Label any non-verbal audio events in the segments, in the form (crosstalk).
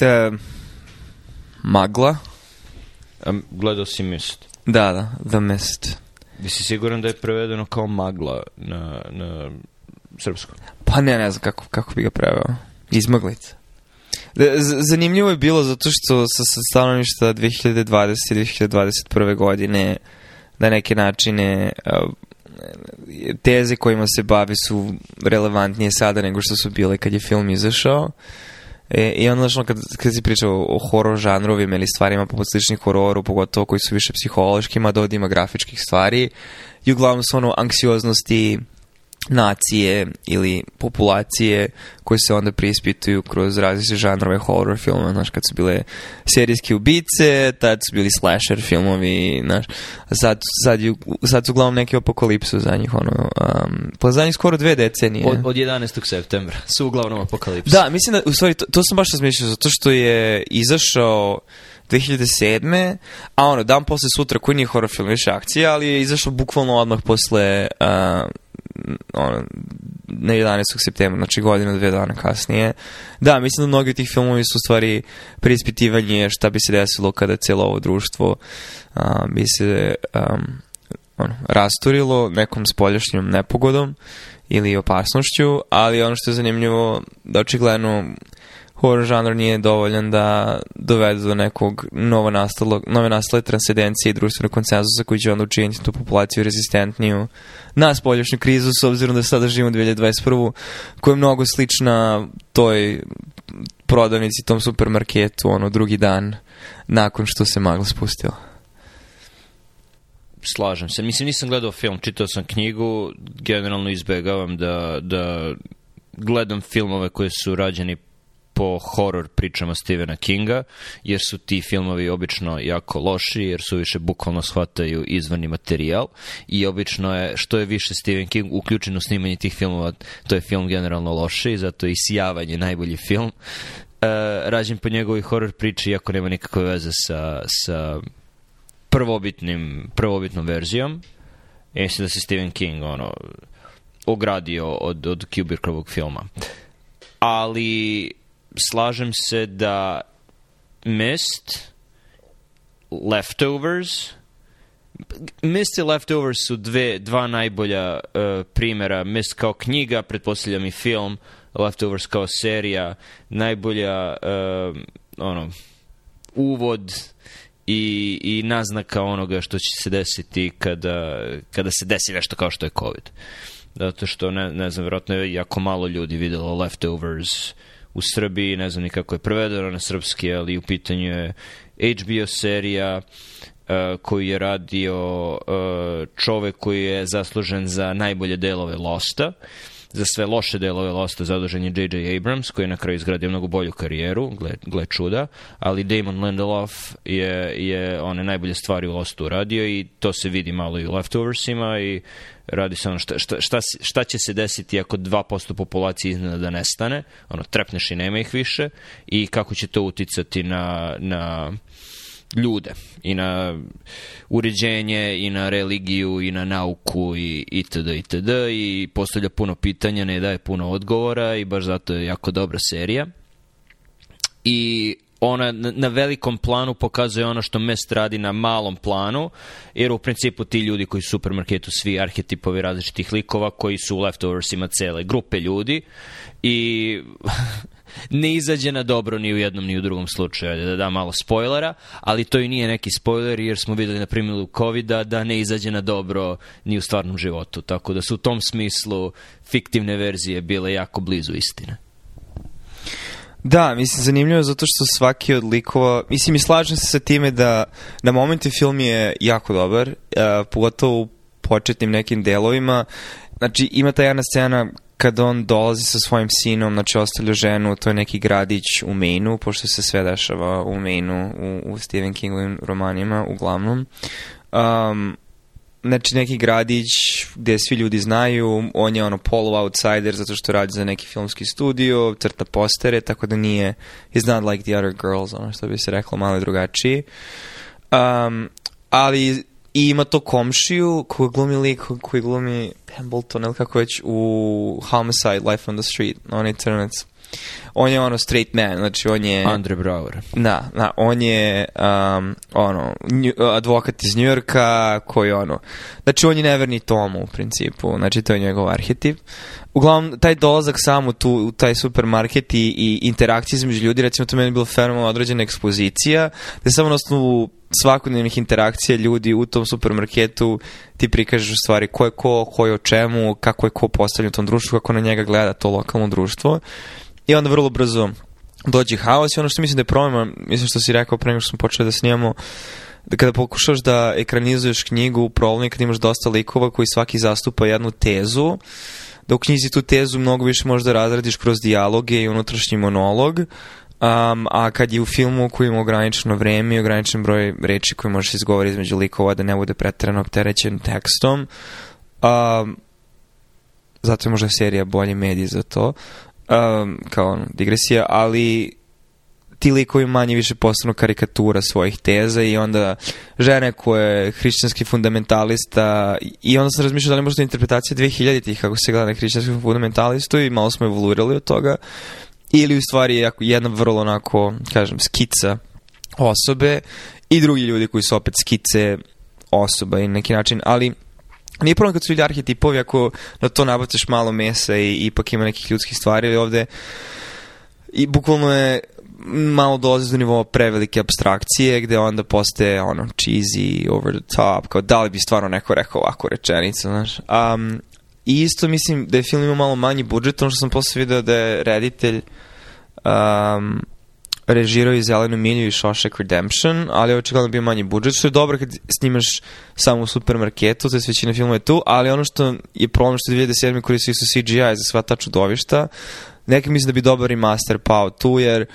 E, magla. Um, gledao si mist. Da, da, The Mist. Vi Jesi siguran da je prevedeno kao magla na, na srpsko? Pa ne, ne znam kako, kako bi ga preveo. Izmaglica. E, zanimljivo je bilo zato što sa, stanovišta 2020 2021. godine na neke načine e, teze kojima se bavi su relevantnije sada nego što su bile kad je film izašao. Uh, E, I onda, znaš, kad, kad si pričao o horor žanrovima ili stvarima poput sličnih hororu, pogotovo koji su više psihološki, da ima grafičkih stvari, i uglavnom su ono anksioznosti, nacije ili populacije koje se onda preispituju kroz različite žanrove horror filmova, znaš, kad su bile serijski ubice, tad su bili slasher filmovi, znaš, sad, sad, ju, sad su uglavnom neki apokalipsu za njih, ono, um, pa za njih skoro dve decenije. Od, od 11. septembra (laughs) su uglavnom apokalipsu. Da, mislim da, u stvari, to, to sam baš razmišljao, zato što je izašao 2007. A ono, dan posle sutra koji nije horror film, više akcija, ali je izašao bukvalno odmah posle uh, ono, na 11. septembra, znači godinu, dve dana kasnije. Da, mislim da mnogi od tih filmovi su u stvari preispitivanje šta bi se desilo kada celo ovo društvo a, bi se um, ono, rasturilo nekom spoljašnjom nepogodom ili opasnošću, ali ono što je zanimljivo da očigledno horror žanr nije dovoljan da dovede do nekog novo nastalog, nove nastale transcendencije i društvenog konsenzusa koji će onda učiniti tu populaciju rezistentniju na spoljašnju krizu s obzirom da sada živimo 2021. koja je mnogo slična toj prodavnici, tom supermarketu ono drugi dan nakon što se magla spustila. Slažem se. Mislim, nisam gledao film, čitao sam knjigu, generalno izbegavam da, da gledam filmove koje su rađeni po horor pričama Stephena Kinga, jer su ti filmovi obično jako loši, jer su više bukvalno shvataju izvorni materijal i obično je, što je više Stephen King uključen u snimanje tih filmova, to je film generalno loši, zato i Sijavanje najbolji film, uh, rađen po njegovoj horor priči, iako nema nikakve veze sa, sa prvobitnim, prvobitnom verzijom. I mislim da se Stephen King ono, ogradio od, od Kubrickovog filma. Ali slažem se da Mist, Leftovers, Mist i Leftovers su dve, dva najbolja uh, e, primjera. Mist kao knjiga, pretpostavljam i film, Leftovers kao serija, najbolja uh, ono, uvod i, i naznaka onoga što će se desiti kada, kada se desi nešto kao što je COVID. Zato što, ne, ne znam, vjerojatno je jako malo ljudi videlo Leftovers, uh, u Srbiji, ne znam ni kako je prevedeno na srpski, ali u pitanju je HBO serija uh, koju je radio uh, čovek koji je zaslužen za najbolje delove Losta. Uh, Za sve loše delove Losta zadužen je J.J. Abrams, koji je na kraju izgradio mnogo bolju karijeru, gle, gle čuda, ali Damon Lindelof je, je one najbolje stvari u Lostu uradio i to se vidi malo i u Leftoversima i radi se ono šta, šta, šta, šta će se desiti ako 2% populacije iznenada nestane, ono trepneš i nema ih više i kako će to uticati na, na ljude i na uređenje i na religiju i na nauku i itd. itd. i postavlja puno pitanja, ne daje puno odgovora i baš zato je jako dobra serija. I ona na velikom planu pokazuje ono što Mest radi na malom planu, jer u principu ti ljudi koji su u supermarketu, svi arhetipovi različitih likova koji su u leftoversima cele grupe ljudi i ne izađe na dobro ni u jednom ni u drugom slučaju. Ajde da da malo spoilera, ali to i nije neki spoiler jer smo videli na primjeru covid da ne izađe na dobro ni u stvarnom životu. Tako da su u tom smislu fiktivne verzije bile jako blizu istine. Da, mislim, zanimljivo je zato što svaki od likova... Mislim, i slažem se sa time da na momente film je jako dobar, uh, pogotovo u početnim nekim delovima. Znači, ima ta jedna scena kad on dolazi sa svojim sinom, znači ostavlja ženu, to je neki gradić u Mainu, pošto se sve dešava u Mainu u, u Stephen Kingovim romanima, uglavnom. Um, znači neki gradić gde svi ljudi znaju, on je ono polu outsider zato što radi za neki filmski studio, crta postere, tako da nije, he's not like the other girls, ono što bi se reklo malo drugačiji. Um, ali I ima to komšiju koji glumi lik koji glumi Pembleton ili kako već u Homicide Life on the Street, on je on je ono straight man, znači on je... Andre Brower. Da, da, on je um, ono, nju, advokat iz Njujorka koji ono... Znači on je neverni tomu u principu, znači to je njegov arhetip. Uglavnom, taj dolazak sam u, tu, u taj supermarket i, i interakcije između ljudi, recimo to meni je bilo fenomenalno određena ekspozicija, da samo na osnovu svakodnevnih interakcija ljudi u tom supermarketu ti prikažeš u stvari ko je ko, ko je o čemu, kako je ko postavljen u tom društvu, kako na njega gleda to lokalno društvo i onda vrlo brzo dođe haos i ono što mislim da je problem, mislim što si rekao pre nego što smo počeli da snijemo, da kada pokušaš da ekranizuješ knjigu, problem je kad imaš dosta likova koji svaki zastupa jednu tezu, da u knjizi tu tezu mnogo više možeš da razradiš kroz dijaloge i unutrašnji monolog, Um, a kad je u filmu koji ima ograničeno vreme i ograničen broj reči koje možeš izgovori između likova da ne bude pretrano opterećen tekstom, um, zato je možda serija bolji medij za to um, kao ono, digresija, ali ti likovi manje više postanu karikatura svojih teza i onda žene koje je hrišćanski fundamentalista i onda sam razmišljao da li možda interpretacija 2000-ih kako se gleda na hrišćanskom fundamentalistu i malo smo evoluirali od toga ili u stvari je jedna vrlo onako kažem skica osobe i drugi ljudi koji su opet skice osoba i na neki način ali Nije problem kad su ljudi arhetipovi ako na to nabacaš malo mesa i ipak ima nekih ljudskih stvari ovde i bukvalno je malo dolazi do nivoa prevelike abstrakcije gde onda postaje ono cheesy, over the top, kao da li bi stvarno neko rekao ovakvu rečenicu, znaš. Um, I isto mislim da je film imao malo manji budžet, ono što sam posle video da je reditelj um, režirao i Zelenu milju i Shawshank Redemption, ali očigledno bi manji budžet, što je dobro kad snimaš samo u supermarketu, to je većina filmova je tu, ali ono što je problem što je 2007. koristili su CGI za sva ta čudovišta, neki mislim da bi dobar i master pao tu, jer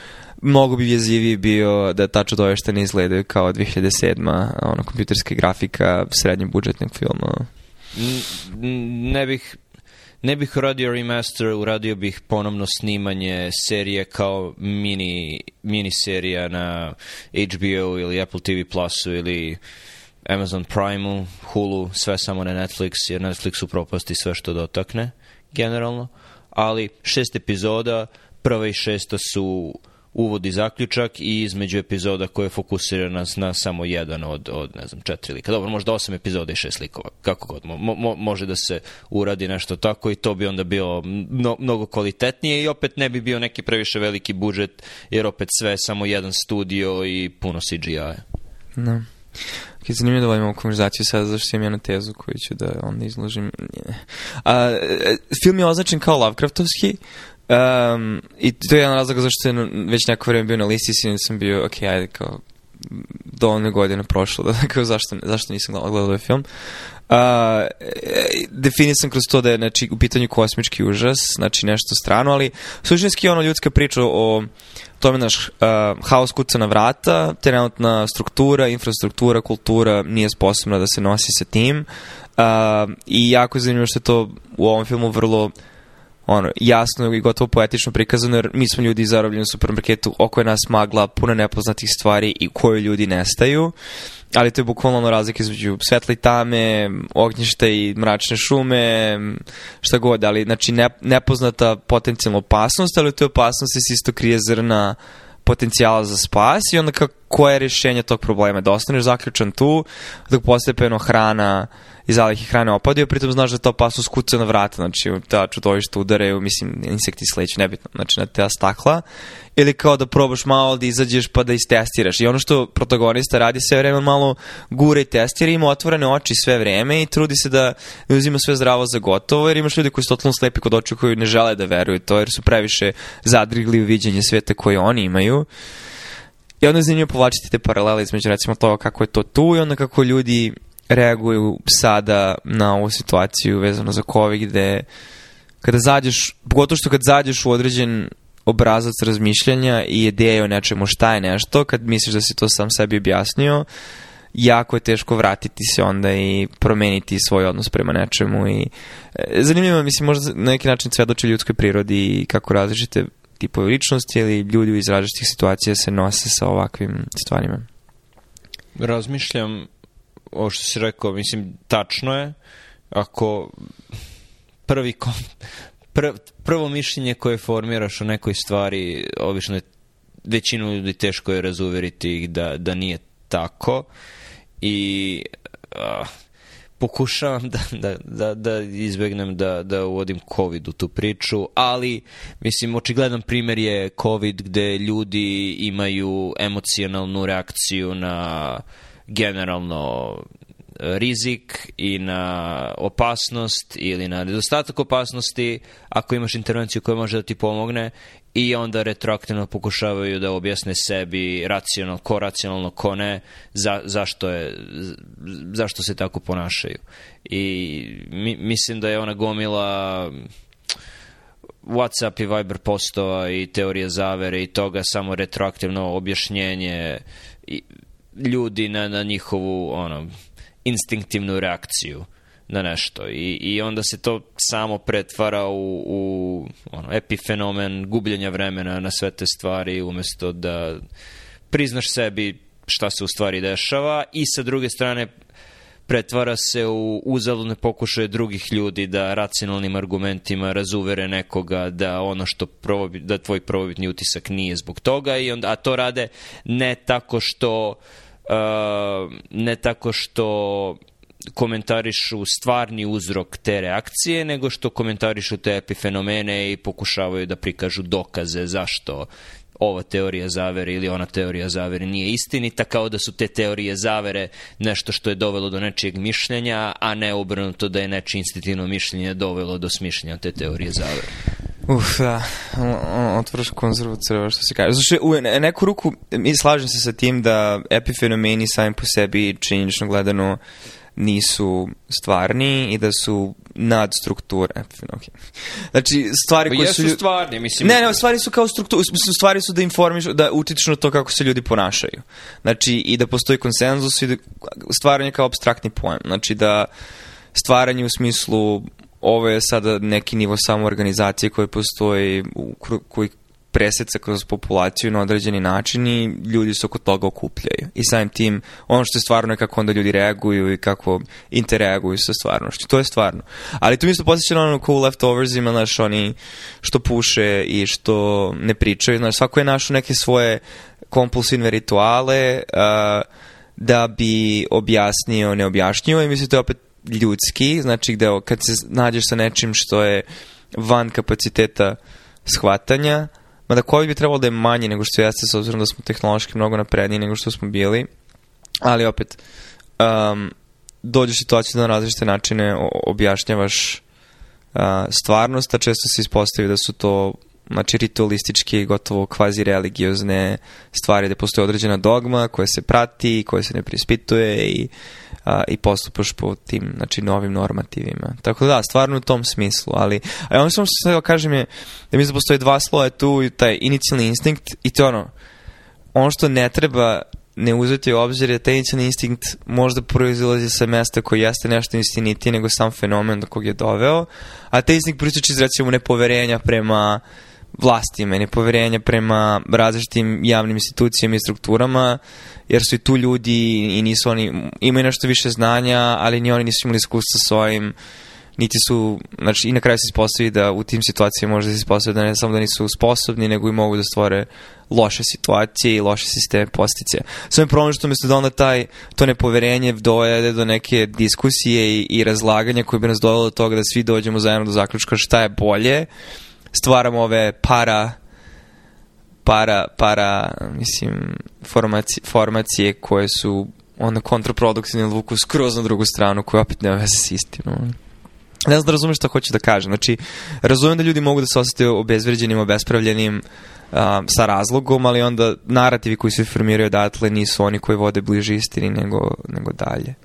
mnogo bi jeziviji bio da ta čudovišta ne izgledaju kao 2007. ono, kompjuterska grafika srednjobudžetnog filma. Ne bih ne bih radio remaster, uradio bih ponovno snimanje serije kao mini, mini serija na HBO ili Apple TV Plusu ili Amazon Primeu, Hulu, sve samo na Netflix, jer Netflix upropasti sve što dotakne, generalno. Ali šest epizoda, prva i šesta su uvod i zaključak i između epizoda koje fokusira nas na samo jedan od, od ne znam, četiri lika. Dobro, možda osam epizoda i šest likova, kako god. Mo, mo, može da se uradi nešto tako i to bi onda bilo mno, mnogo kvalitetnije i opet ne bi bio neki previše veliki budžet, jer opet sve je samo jedan studio i puno CGI-a. No. Da. Ok, zanimljivo da vodimo konverzaciju sada, zašto imam jednu tezu koju ću da onda izložim. A, e, film je označen kao Lovecraftovski, Um, I to je jedan razlog zašto sam već neko vrijeme bio na listi i sam bio, ok, ajde, kao, dovoljno godine prošlo, da, (laughs) kao, zašto, zašto nisam gledao, gledao ovaj film. Uh, definisan kroz to da je znači, u pitanju kosmički užas, znači nešto strano, ali suštinski je ono ljudska priča o tome naš uh, haos kuca na vrata, trenutna struktura, infrastruktura, kultura nije sposobna da se nosi sa tim uh, i jako je zanimljivo što je to u ovom filmu vrlo uh, ono, jasno i gotovo poetično prikazano, jer mi smo ljudi zarobljeni u supermarketu, oko je nas magla, puno nepoznatih stvari i koju ljudi nestaju, ali to je bukvalno ono razlika između svetli tame, ognjišta i mračne šume, šta god, ali znači ne, nepoznata potencijalna opasnost, ali u toj opasnosti da se isto krije zrna potencijala za spas i onda kako koje je rješenje tog problema, da ostaneš zaključan tu, dok postepeno hrana i zalihe hrane opadaju, pritom znaš da to pasu kuca na vrata, znači ta čudovišta udaraju, mislim, insekti sledeći, nebitno, znači na te stakla, ili kao da probaš malo da izađeš pa da istestiraš. I ono što protagonista radi sve vreme, malo gura i testira, ima otvorene oči sve vreme i trudi se da uzima sve zdravo za gotovo, jer imaš ljudi koji su totalno slepi kod očiju koji ne žele da veruju to, jer su previše zadrigli u viđenje sveta koje oni imaju. Uh, I onda je zanimljivo povlačiti te paralele između recimo toga kako je to tu i onda kako ljudi reaguju sada na ovu situaciju vezano za COVID gde kada zađeš, pogotovo što kad zađeš u određen obrazac razmišljanja i ideje o nečemu šta je nešto, kad misliš da si to sam sebi objasnio, jako je teško vratiti se onda i promeniti svoj odnos prema nečemu i e, zanimljivo, mislim, možda na neki način svedoči ljudskoj prirodi i kako različite tipovi ličnosti ili ljudi iz različitih situacija se nose sa ovakvim stvarima? Razmišljam o što si rekao, mislim, tačno je, ako prvi kom, pr, prvo mišljenje koje formiraš o nekoj stvari, obično je većinu ljudi teško je razuveriti ih da, da nije tako i uh, pokušavam da, da, da, da izbegnem da, da uvodim COVID u tu priču, ali mislim očigledan primer je COVID gde ljudi imaju emocionalnu reakciju na generalno rizik i na opasnost ili na nedostatak opasnosti ako imaš intervenciju koja može da ti pomogne i onda retroaktivno pokušavaju da objasne sebi racional, ko racionalno, ko ne, za, zašto, je, zašto se tako ponašaju. I mi, mislim da je ona gomila WhatsApp i Viber postova i teorija zavere i toga samo retroaktivno objašnjenje i ljudi na, na njihovu ono, instinktivnu reakciju na nešto i, i onda se to samo pretvara u, u ono, epifenomen gubljenja vremena na sve te stvari umesto da priznaš sebi šta se u stvari dešava i sa druge strane pretvara se u uzaludne pokušaje drugih ljudi da racionalnim argumentima razuvere nekoga da ono što probi, da tvoj probitni utisak nije zbog toga i onda, a to rade ne tako što Uh, ne tako što komentarišu stvarni uzrok te reakcije, nego što komentarišu te epifenomene i pokušavaju da prikažu dokaze zašto ova teorija zavere ili ona teorija zavere nije istinita, kao da su te teorije zavere nešto što je dovelo do nečijeg mišljenja, a ne obrnuto da je nečije institutivno mišljenje dovelo do smišljenja te teorije zavere. Uf, da, otvoriš konzervu crva, što se kaže. Znači, u neku ruku, mi slažem se sa tim da epifenomeni sami po sebi, činjenično gledano, nisu stvarni i da su nad nadstrukture. Okay. Znači, stvari pa koje su... stvarni, mislim. Ne, ne, stvari su kao struktura, stvari su da informiš, da utiču na to kako se ljudi ponašaju. Znači, i da postoji konsenzus i da stvaranje kao abstraktni pojam. Znači, da stvaranje u smislu ovo je sada neki nivo samoorganizacije koji postoji, koji preseca kroz populaciju na određeni način i ljudi se oko toga okupljaju. I samim tim, ono što je stvarno je kako onda ljudi reaguju i kako interaguju sa stvarnošću. To je stvarno. Ali tu mi se posjeća na ono cool leftovers ima, znaš, oni što puše i što ne pričaju. Znaš, svako je našao neke svoje kompulsivne rituale, uh, da bi objasnio neobjašnjivo i mislim to je opet ljudski, znači gde kad se nađeš sa nečim što je van kapaciteta shvatanja, mada COVID bi trebalo da je manje nego što jeste, s obzirom da smo tehnološki mnogo napredniji nego što smo bili, ali opet, um, dođe situacija da na različite načine objašnjavaš uh, stvarnost, a često se ispostavi da su to znači ritualističke i gotovo kvazi religiozne stvari gde postoji određena dogma koja se prati, koja se ne prispituje i, a, i postupaš po tim znači, novim normativima. Tako da, da stvarno u tom smislu, ali a ono što sam da kažem je da mi da postoje dva sloja tu taj inicijalni instinkt i to ono, ono što ne treba ne uzeti u obzir je tenicijalni instinkt možda proizilazi sa mesta koji jeste nešto istinitije nego sam fenomen do kog je doveo, a taj instinkt proističe iz recimo nepoverenja prema vlasti i nepoverenja prema različitim javnim institucijama i strukturama, jer su i tu ljudi i nisu oni, imaju nešto više znanja, ali ni oni nisu imali iskustva s ovim, niti su, znači i na kraju se ispostavi da u tim situacijama možda se ispostavi da ne samo da nisu sposobni, nego i mogu da stvore loše situacije i loše sisteme postice. Sve je problem što mislim da onda taj, to nepoverenje dojede do neke diskusije i, i razlaganja koje bi nas dojelo do toga da svi dođemo zajedno do zaključka šta je bolje, stvaramo ove para para, para mislim, formacije, formacije koje su onda kontraproduktivne ili vuku skroz na drugu stranu koja opet nema veze s istinom. Ne znam da razumem šta hoću da kažem. Znači, razumem da ljudi mogu da se osjete obezvređenim, obespravljenim um, sa razlogom, ali onda narativi koji se formiraju odatle nisu oni koji vode bliže istini nego, nego dalje.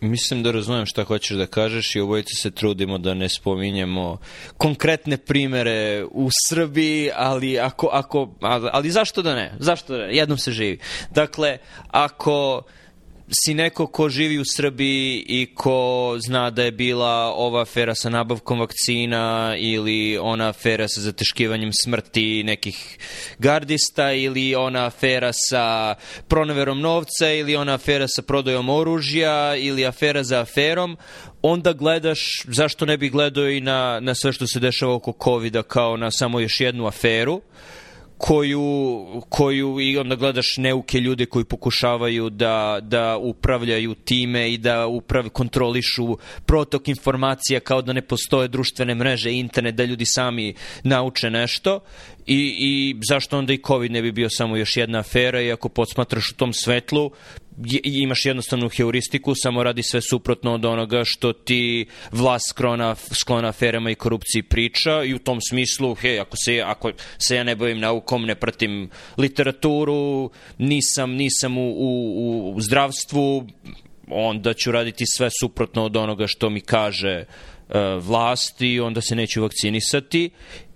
Mislim da razumem šta hoćeš da kažeš i obojice se trudimo da ne spominjemo konkretne primere u Srbiji, ali ako, ako ali zašto da ne? Zašto da ne? Jednom se živi. Dakle, ako si neko ko živi u Srbiji i ko zna da je bila ova afera sa nabavkom vakcina ili ona afera sa zateškivanjem smrti nekih gardista ili ona afera sa pronaverom novca ili ona afera sa prodajom oružja ili afera za aferom, onda gledaš, zašto ne bi gledao i na, na sve što se dešava oko covid kao na samo još jednu aferu. Uh, koju, koju i onda gledaš neuke ljude koji pokušavaju da, da upravljaju time i da uprav, kontrolišu protok informacija kao da ne postoje društvene mreže, internet, da ljudi sami nauče nešto i, i zašto onda i COVID ne bi bio samo još jedna afera i ako podsmatraš u tom svetlu, imaš jednostavnu heuristiku, samo radi sve suprotno od onoga što ti vlast sklona, sklona aferama i korupciji priča i u tom smislu, hej, ako se, ako se ja ne bavim naukom, ne pratim literaturu, nisam, nisam u, u, u zdravstvu, onda ću raditi sve suprotno od onoga što mi kaže uh, vlast i onda se neću vakcinisati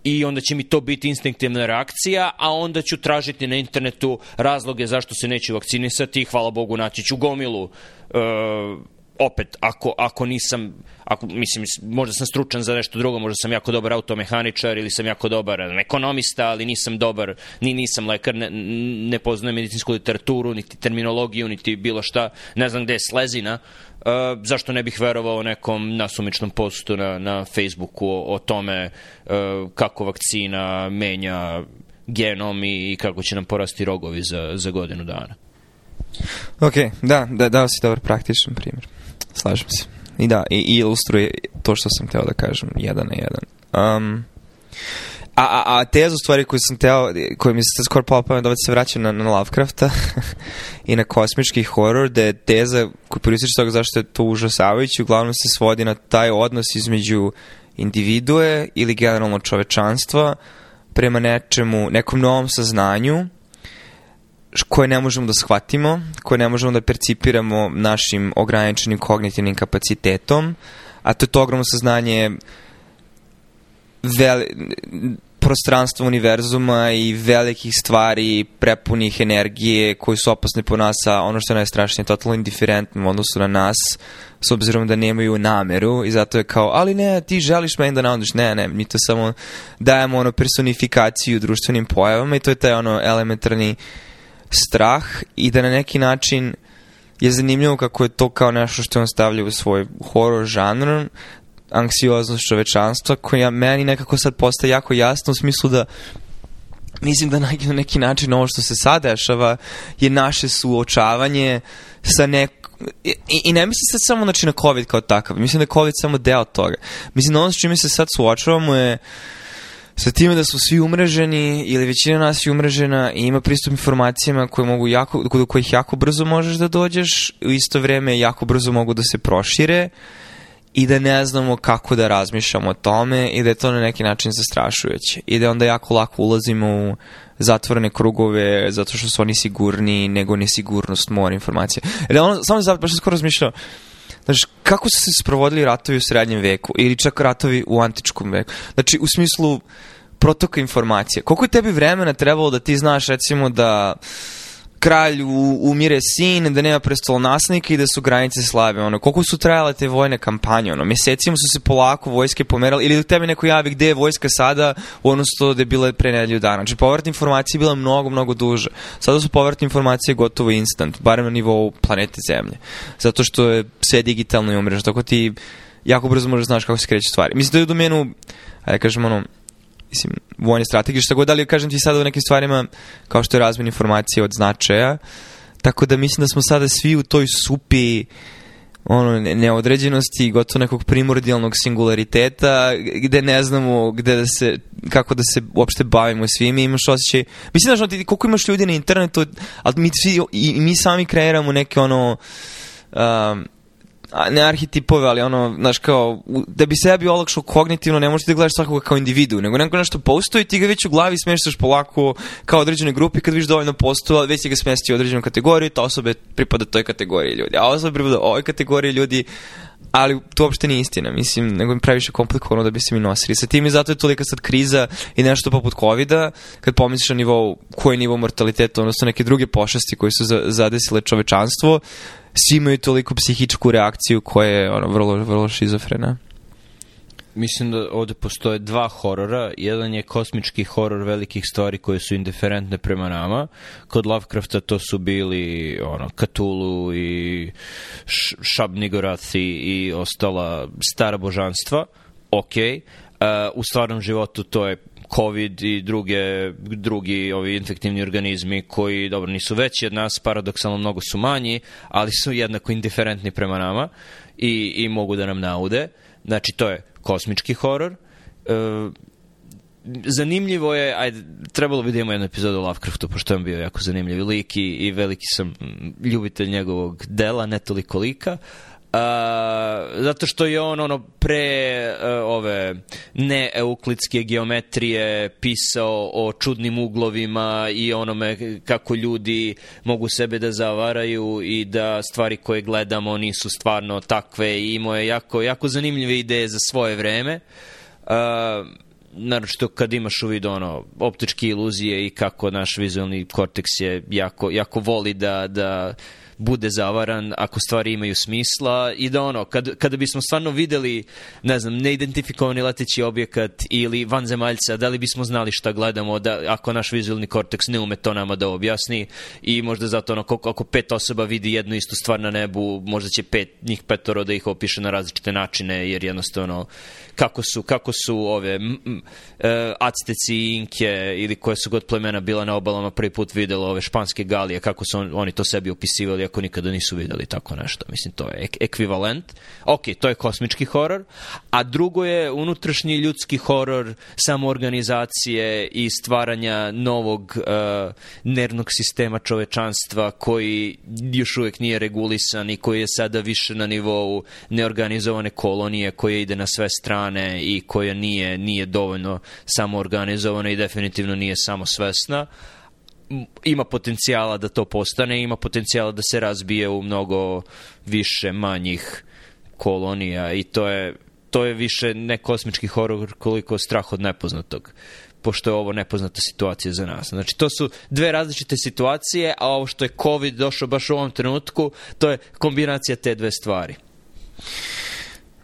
i onda će mi to biti instinktivna reakcija, a onda ću tražiti na internetu razloge zašto se neću vakcinisati i hvala Bogu naći ću gomilu e, opet, ako, ako nisam, ako, mislim, možda sam stručan za nešto drugo, možda sam jako dobar automehaničar ili sam jako dobar ekonomista, ali nisam dobar, ni nisam lekar, ne, ne poznajem medicinsku literaturu, niti terminologiju, niti bilo šta, ne znam gde je slezina, uh, Uh, zašto ne bih verovao nekom nasumičnom postu na, na Facebooku o, o tome uh, kako vakcina menja genom i, i kako će nam porasti rogovi za, za godinu dana. Ok, da, da, dao si dobar praktičan primjer. Slažem se. I da, i, i ilustruje to što sam hteo da kažem, jedan na jedan. Um, a, a, a teza u stvari koju sam teo, koju mi se skoro pala pamet, se vraćam na, na Lovecrafta (laughs) i na kosmički horor, da je teza koju proističe toga zašto je to užasavajući, uglavnom se svodi na taj odnos između individue ili generalno čovečanstva prema nečemu, nekom novom saznanju koje ne možemo da shvatimo, koje ne možemo da percipiramo našim ograničenim kognitivnim kapacitetom, a to je to ogromno saznanje veli, prostranstva univerzuma i velikih stvari prepunih energije koji su opasne po nas, a ono što je najstrašnije, totalno indiferentno u odnosu na nas, s obzirom da nemaju nameru i zato je kao, ali ne, ti želiš meni da naudiš, ne, ne, mi to samo dajemo ono personifikaciju društvenim pojavama i to je taj ono elementarni strah i da na neki način je zanimljivo kako je to kao nešto što on stavlja u svoj horor žanr, anksioznost čovečanstva koja meni nekako sad postaje jako jasna u smislu da mislim da na neki način ovo što se sad dešava je naše suočavanje sa nek I, I ne mislim sad samo znači, na COVID kao takav, mislim da je COVID samo deo toga. Mislim da ono s čime se sad suočavamo je sa time da smo svi umreženi ili većina nas je umrežena i ima pristup informacijama koje mogu jako, do kojih jako brzo možeš da dođeš, u isto vreme jako brzo mogu da se prošire. Uh, i da ne znamo kako da razmišljamo o tome i da je to na neki način zastrašujuće i da onda jako lako ulazimo u zatvorene krugove zato što su oni sigurni nego nesigurnost mora informacija. E da Jer ono, samo zato, baš skoro razmišljao, Znači, kako su se sprovodili ratovi u srednjem veku ili čak ratovi u antičkom veku? Znači, u smislu protoka informacija. Koliko je tebi vremena trebalo da ti znaš, recimo, da uh, kralj u, umire sin, da nema prestolonasnika i da su granice slabe. Ono, koliko su trajale te vojne kampanje? Ono, mjesecima su se polako vojske pomerale ili tebe neko javi gde je vojska sada odnosno da je bila pre nedelju dana. Znači, povratne informacije je bila mnogo, mnogo duže. Sada su povratne informacije gotovo instant, barem na nivou planete Zemlje. Zato što je sve digitalno i umrežno. Tako ti jako brzo možeš da znaš kako se kreće stvari. Mislim da je u domenu, ajde da kažem ono, mislim, vojne strategije, šta god, ali kažem ti sada u nekim stvarima, kao što je razmen informacije od značaja, tako da mislim da smo sada svi u toj supi ono, neodređenosti, gotovo nekog primordijalnog singulariteta, gde ne znamo gde da se, kako da se uopšte bavimo svime, imaš osjećaj, mislim, znaš, ti koliko imaš ljudi na internetu, ali mi, svi, i, mi sami kreiramo neke, ono, um, ne arhetipove, ali ono, znaš, kao, da bi sebi olakšao kognitivno, ne možeš da gledaš svakoga kao individu, nego neko nešto postoji, ti ga već u glavi smeštaš polako kao određene grupi, kad viš dovoljno postoja, već ga smestio u određenu kategoriju, ta osoba pripada toj kategoriji ljudi, a osoba pripada ovoj kategoriji ljudi, ali to uopšte nije istina, mislim, nego im previše komplikovano da bi se mi nosili sa tim i zato je tolika sad kriza i nešto poput covid kad pomisliš na nivou, koji je nivo mortaliteta, odnosno neke druge pošasti koje su zadesile čovečanstvo, svi imaju toliku psihičku reakciju koja je ono, vrlo, vrlo šizofrena. Mislim da ovde postoje dva horora. Jedan je kosmički horor velikih stvari koje su indiferentne prema nama. Kod Lovecrafta to su bili ono, Cthulhu i Šabnigoraci i ostala stara božanstva. Ok. Uh, e, u stvarnom životu to je COVID i druge, drugi ovi infektivni organizmi koji, dobro, nisu veći od nas, paradoksalno mnogo su manji, ali su jednako indiferentni prema nama i, i mogu da nam naude. Znači, to je kosmički horor. E, zanimljivo je, ajde, trebalo bi da imamo jednu epizodu o Lovecraftu, pošto je on bio jako zanimljiv lik i, i veliki sam ljubitelj njegovog dela, ne toliko lika, Uh, zato što je on ono pre uh, ove ne euklidske geometrije pisao o čudnim uglovima i onome kako ljudi mogu sebe da zavaraju i da stvari koje gledamo nisu stvarno takve i imao je jako, jako zanimljive ideje za svoje vreme uh, naročito kad imaš u vidu ono, optičke iluzije i kako naš vizualni korteks je jako, jako voli da, da uh, bude zavaran ako stvari imaju smisla i da ono, kad, kada bismo stvarno videli, ne znam, neidentifikovani leteći objekat ili vanzemaljca, da li bismo znali šta gledamo, da, ako naš vizualni korteks ne ume to nama da objasni i možda zato ono, koliko, ako pet osoba vidi jednu istu stvar na nebu, možda će pet, njih petoro da ih opiše na različite načine, jer jednostavno kako su, kako su ove m, m, e, Acteci i Inke ili koje su god plemena bila na obalama prvi put videlo ove španske galije, kako su on, oni to sebi opisivali, iako nikada nisu videli tako nešto. Mislim, to je ek ekvivalent. Ok, to je kosmički horor, a drugo je unutrašnji ljudski horor samoorganizacije i stvaranja novog uh, nervnog sistema čovečanstva koji još uvek nije regulisan i koji je sada više na nivou neorganizovane kolonije koja ide na sve strane i koja nije, nije dovoljno samoorganizovana i definitivno nije samosvesna. Uh, ima potencijala da to postane, ima potencijala da se razbije u mnogo više manjih kolonija i to je to je više ne kosmički horor koliko strah od nepoznatog pošto je ovo nepoznata situacija za nas. Znači, to su dve različite situacije, a ovo što je COVID došao baš u ovom trenutku, to je kombinacija te dve stvari.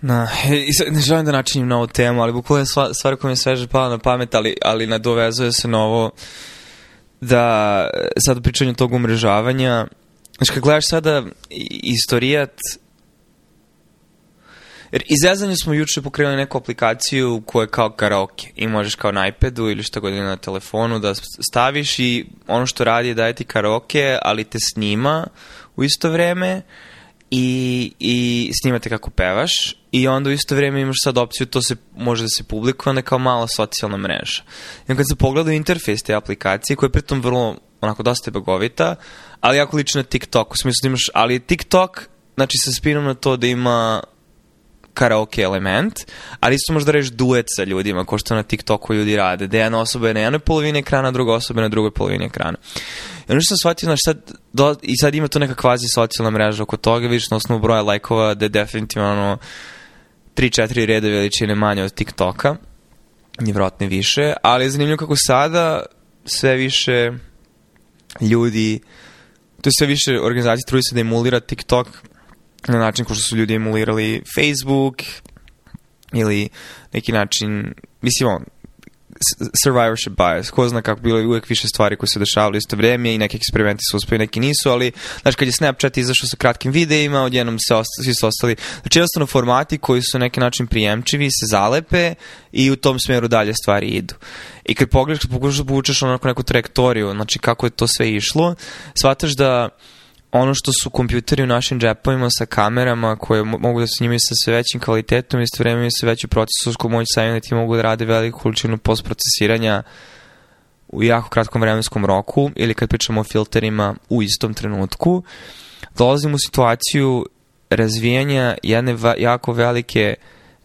Na, i sad ne želim da načinim novu temu, ali bukvalno je stvar koja mi je sveže pala na pamet, ali, ali nadovezuje se na ovo uh, da sad pričanje tog umrežavanja, znači kad gledaš sada istorijat, jer izrezanje smo juče pokrenuli neku aplikaciju koja je kao karaoke i možeš kao na iPadu ili šta god na telefonu da staviš i ono što radi je daje ti karaoke, ali te snima u isto vreme. Uh, i, i snimate kako pevaš i onda u isto vrijeme imaš sad opciju to se može da se publikuje kao mala socijalna mreža. I kad se pogleda interfejs te aplikacije koja je pritom vrlo onako dosta je ali jako lično na TikTok, u smislu da imaš, ali TikTok znači sa spinom na to da ima karaoke element, ali isto možda reći duet sa ljudima, ko što na TikToku ljudi rade, da jedna osoba je na jednoj polovini ekrana, druga osoba je na drugoj polovini ekrana. Uh, I ono sam shvatio, znaš, sad, do, i sad ima tu neka kvazi socijalna mreža oko toga, vidiš na osnovu broja lajkova da je definitivno ono, 3-4 reda veličine manje od TikToka, nevjerojatno više, ali je zanimljivo kako sada sve više ljudi, to je sve više organizacije truji se da emulira TikTok na način kao što su ljudi emulirali Facebook ili neki način, mislim on, survivorship bias. Ko zna kako bilo je uvek više stvari koje su dešavale isto vreme i neki eksperimenti su uspeli, neki nisu, ali znači kad je Snapchat izašao sa kratkim videima, odjednom se osta, svi su ostali. Znači jednostavno formati koji su na neki način prijemčivi se zalepe i u tom smeru dalje stvari idu. I kad pogledaš, kad pokušaš da povučeš onako neku trajektoriju, znači kako je to sve išlo, shvataš da ono što su kompjuteri u našim džepovima sa kamerama koje mogu da se njima sa sve većim kvalitetom i istovremeno sve veću procesorsku moć sa da ti mogu da rade veliku količinu postprocesiranja u jako kratkom vremenskom roku ili kad pričamo o filterima u istom trenutku, dolazimo u situaciju razvijanja jedne jako velike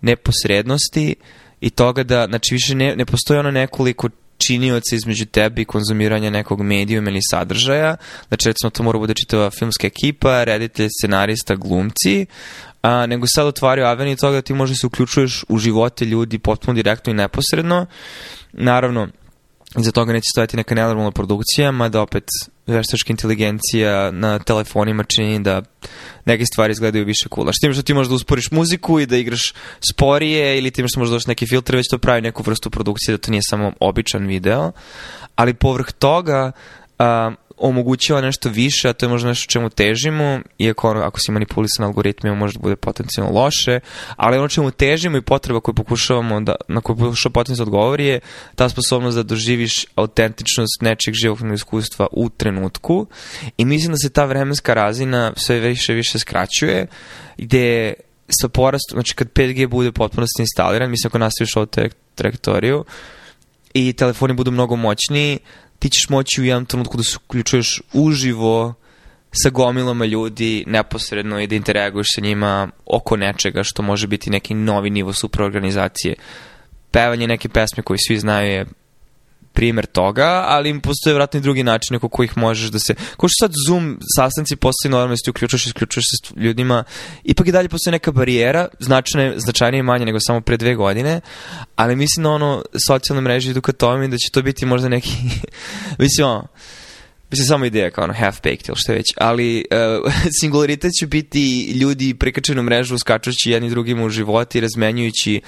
neposrednosti i toga da, znači više ne, ne postoji ono nekoliko činioca između tebe i konzumiranja nekog medijuma ili sadržaja. Znači, recimo, to mora bude čitava filmska ekipa, reditelj, scenarista, glumci, a, nego sad otvaraju aveniju toga da ti možeš da se uključuješ u živote ljudi potpuno direktno i neposredno. Naravno, iza toga neće stojati neka nenormalna produkcija, mada opet veštačka inteligencija na telefonima čini da neke stvari izgledaju više kula. Što tim što ti možeš da usporiš muziku i da igraš sporije ili tim što možeš da doći neki filtre, već to pravi neku vrstu produkcije da to nije samo običan video. Ali povrh toga, uh, omogućava nešto više, a to je možda nešto čemu težimo, iako ono, ako si manipulisan algoritmima možda bude potencijalno loše, ali ono čemu težimo i potreba koju pokušavamo da, na koju pokušava potencijalno da odgovor je ta sposobnost da doživiš autentičnost nečeg životnog iskustva u trenutku i mislim da se ta vremenska razina sve više više skraćuje, gde sa porastom, znači kad 5G bude potpuno instaliran, mislim ako nastaviš ovu trajektoriju, i telefoni budu mnogo moćniji, ti ćeš moći u jednom trenutku da se uključuješ uživo sa gomilama ljudi neposredno i da interaguješ sa njima oko nečega što može biti neki novi nivo superorganizacije. Pevanje neke pesme koje svi znaju je primer toga, ali im postoje vratno i drugi način oko kojih možeš da se... Ko što sad Zoom sastanci postoji normalno, ti uključuješ isključuješ se s ljudima, ipak i dalje postoji neka barijera, značajne, značajnije manje nego samo pre dve godine, ali mislim da ono, socijalne mreže idu ka tome da će to biti možda neki... (laughs) mislim, ono, Mislim, samo ideja kao ono half-baked ili što već, ali uh, (laughs) singularitet će biti ljudi prikačeni u mrežu skačući jedni drugima u život i razmenjujući...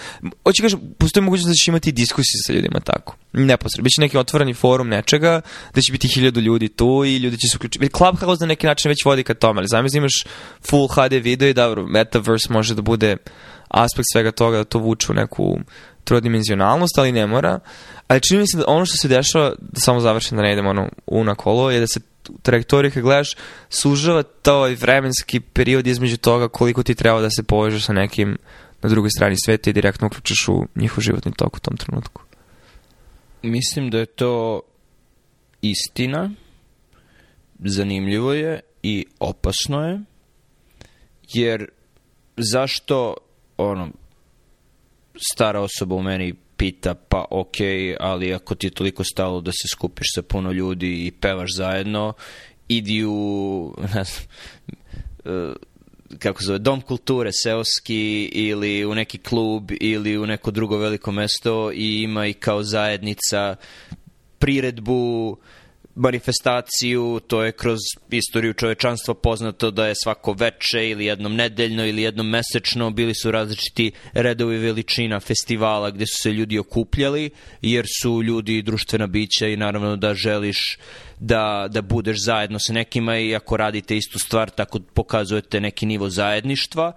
Hoće kažem, postoji mogućnost da će imati diskusije sa ljudima tako. Neposredno. Biće neki otvoreni forum nečega, da će biti hiljadu ljudi tu i ljudi će se uključiti. Clubhouse na neki način već vodi ka tome, ali zamisli imaš full HD video i dobro, metaverse može da bude aspekt svega toga da to vuče u neku trodimenzionalnost, ali ne mora. Ali čini mi se da ono što se dešava, da samo završim da ne idem ono, u na kolo, je da se trajektorija kad gledaš, sužava taj vremenski period između toga koliko ti treba da se povežeš sa nekim na drugoj strani sveta i direktno uključiš u njihov životni tok u tom trenutku. Mislim da je to istina, zanimljivo je i opasno je, jer zašto ono, stara osoba u meni pita pa ok, ali ako ti je toliko stalo da se skupiš sa puno ljudi i pevaš zajedno, idi u, (laughs) ne znam, eh, kako zove, dom kulture seoski ili u neki klub ili u neko drugo veliko mesto i ima i kao zajednica priredbu, uh, manifestaciju, to je kroz istoriju čovečanstva poznato da je svako veče ili jednom nedeljno ili jednom mesečno bili su različiti redovi veličina festivala gde su se ljudi okupljali, jer su ljudi društvena bića i naravno da želiš da, da budeš zajedno sa nekima i ako radite istu stvar tako pokazujete neki nivo zajedništva,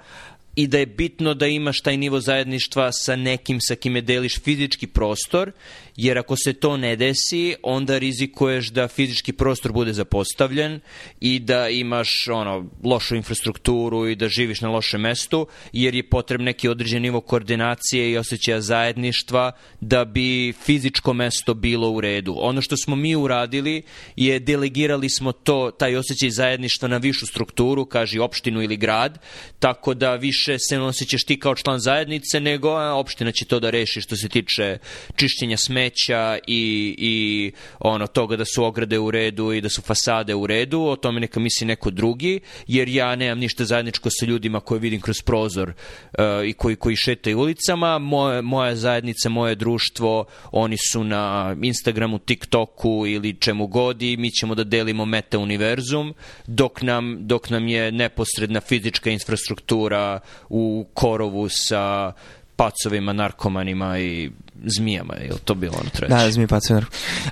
i da je bitno da imaš taj nivo zajedništva sa nekim sa kime deliš fizički prostor jer ako se to ne desi, onda rizikuješ da fizički prostor bude zapostavljen i da imaš ono lošu infrastrukturu i da živiš na lošem mestu, jer je potrebno neki određen nivo koordinacije i osjećaja zajedništva da bi fizičko mesto bilo u redu. Ono što smo mi uradili je delegirali smo to, taj osjećaj zajedništva na višu strukturu, kaži opštinu ili grad, tako da više se ne osjećaš ti kao član zajednice, nego a, opština će to da reši što se tiče čišćenja smeja smeća i, i ono toga da su ograde u redu i da su fasade u redu, o tome neka misli neko drugi, jer ja nemam ništa zajedničko sa ljudima koje vidim kroz prozor uh, i koji, koji šetaju ulicama, moje, moja zajednica, moje društvo, oni su na Instagramu, TikToku ili čemu god i mi ćemo da delimo meta univerzum, dok nam, dok nam je neposredna fizička infrastruktura u korovu sa pacovima, narkomanima i zmijama, je to bilo ono treće? Da, zmije pacionar.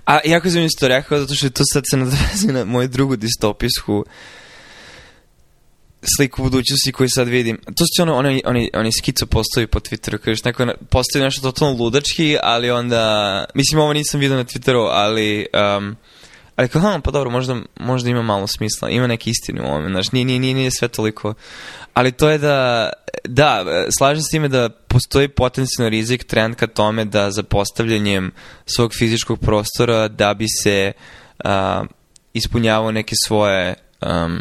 A jako sam isto rekao, zato što to sad se nadrazi na moju drugu distopijsku sliku budućnosti koju sad vidim. To su ono, oni, oni, oni skico postavi po Twitteru, kažeš, neko postavi nešto totalno ludački, ali onda, mislim, ovo nisam vidio na Twitteru, ali... Um, Ali kao, pa dobro, možda, možda ima malo smisla, ima neke istine u ovome, znaš, nije, nije, nije, nije sve toliko. Ali to je da, da, slažem se s time da postoji potencijalni rizik trend ka tome da zapostavljanjem svog fizičkog prostora da bi se uh, ispunjavao neke svoje um,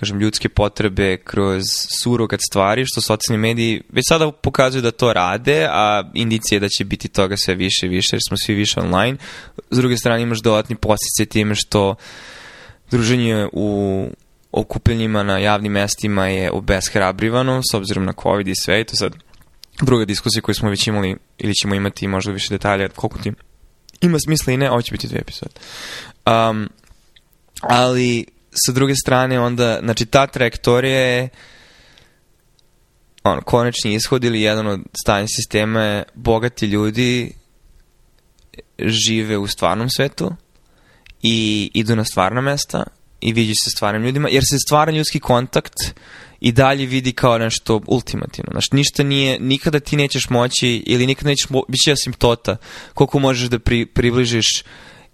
kažem, ljudske potrebe kroz surogat stvari, što socijalni mediji već sada pokazuju da to rade, a indicije da će biti toga sve više i više, jer smo svi više online. S druge strane imaš dodatni posticaj time što druženje u okupljenjima na javnim mestima je obeshrabrivano s obzirom na COVID i sve i to sad druga diskusija koju smo već imali ili ćemo imati možda više detalja koliko ti ima smisla i ne, ovo će biti dve epizode. Um, ali sa druge strane onda, znači ta trajektorija je on, konačni ishod ili jedan od stanja sistema je bogati ljudi žive u stvarnom svetu i idu na stvarna mesta i viđu se stvarnim ljudima, jer se stvaran ljudski kontakt i dalje vidi kao nešto ultimativno. Znači, ništa nije, nikada ti nećeš moći ili nikada nećeš, mo, bit će asimptota koliko možeš da pri, približiš uh,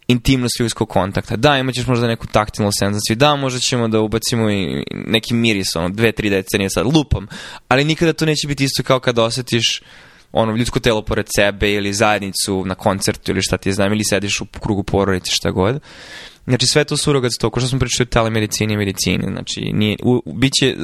intimnost ljudskog kontakta. Da, imat ćeš možda neku taktilnu senzaciju. Da, možda ćemo da ubacimo i neki miris, ono, dve, tri decenije sad, lupom, Ali nikada to neće biti isto kao kad osetiš ono, ljudsko telo pored sebe ili zajednicu na koncertu ili šta ti znam, ili sediš u krugu porodice, šta god. Znači, sve to surogatstvo, ko što smo pričali o telemedicini i medicini, znači, nije, u, biće,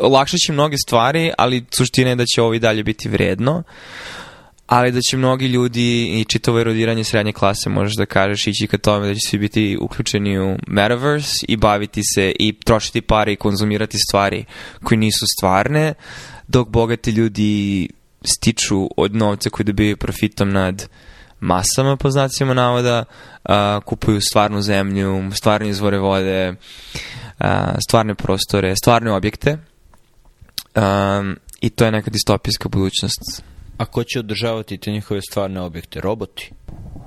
olakšat će mnoge stvari, ali suština je da će ovo i dalje biti vredno. Uh, ali da će mnogi ljudi i čitavo erodiranje srednje klase, možeš da kažeš, ići ka tome da će svi biti uključeni u metaverse i baviti se i trošiti pare i konzumirati stvari koje nisu stvarne, dok bogati ljudi stiču od novca koji dobijaju profitom nad masama, po znacima navoda, a, kupuju stvarnu zemlju, stvarne izvore vode, a, stvarne prostore, stvarne objekte um, i to je neka distopijska budućnost. A ko će održavati te njihove stvarne objekte? Roboti?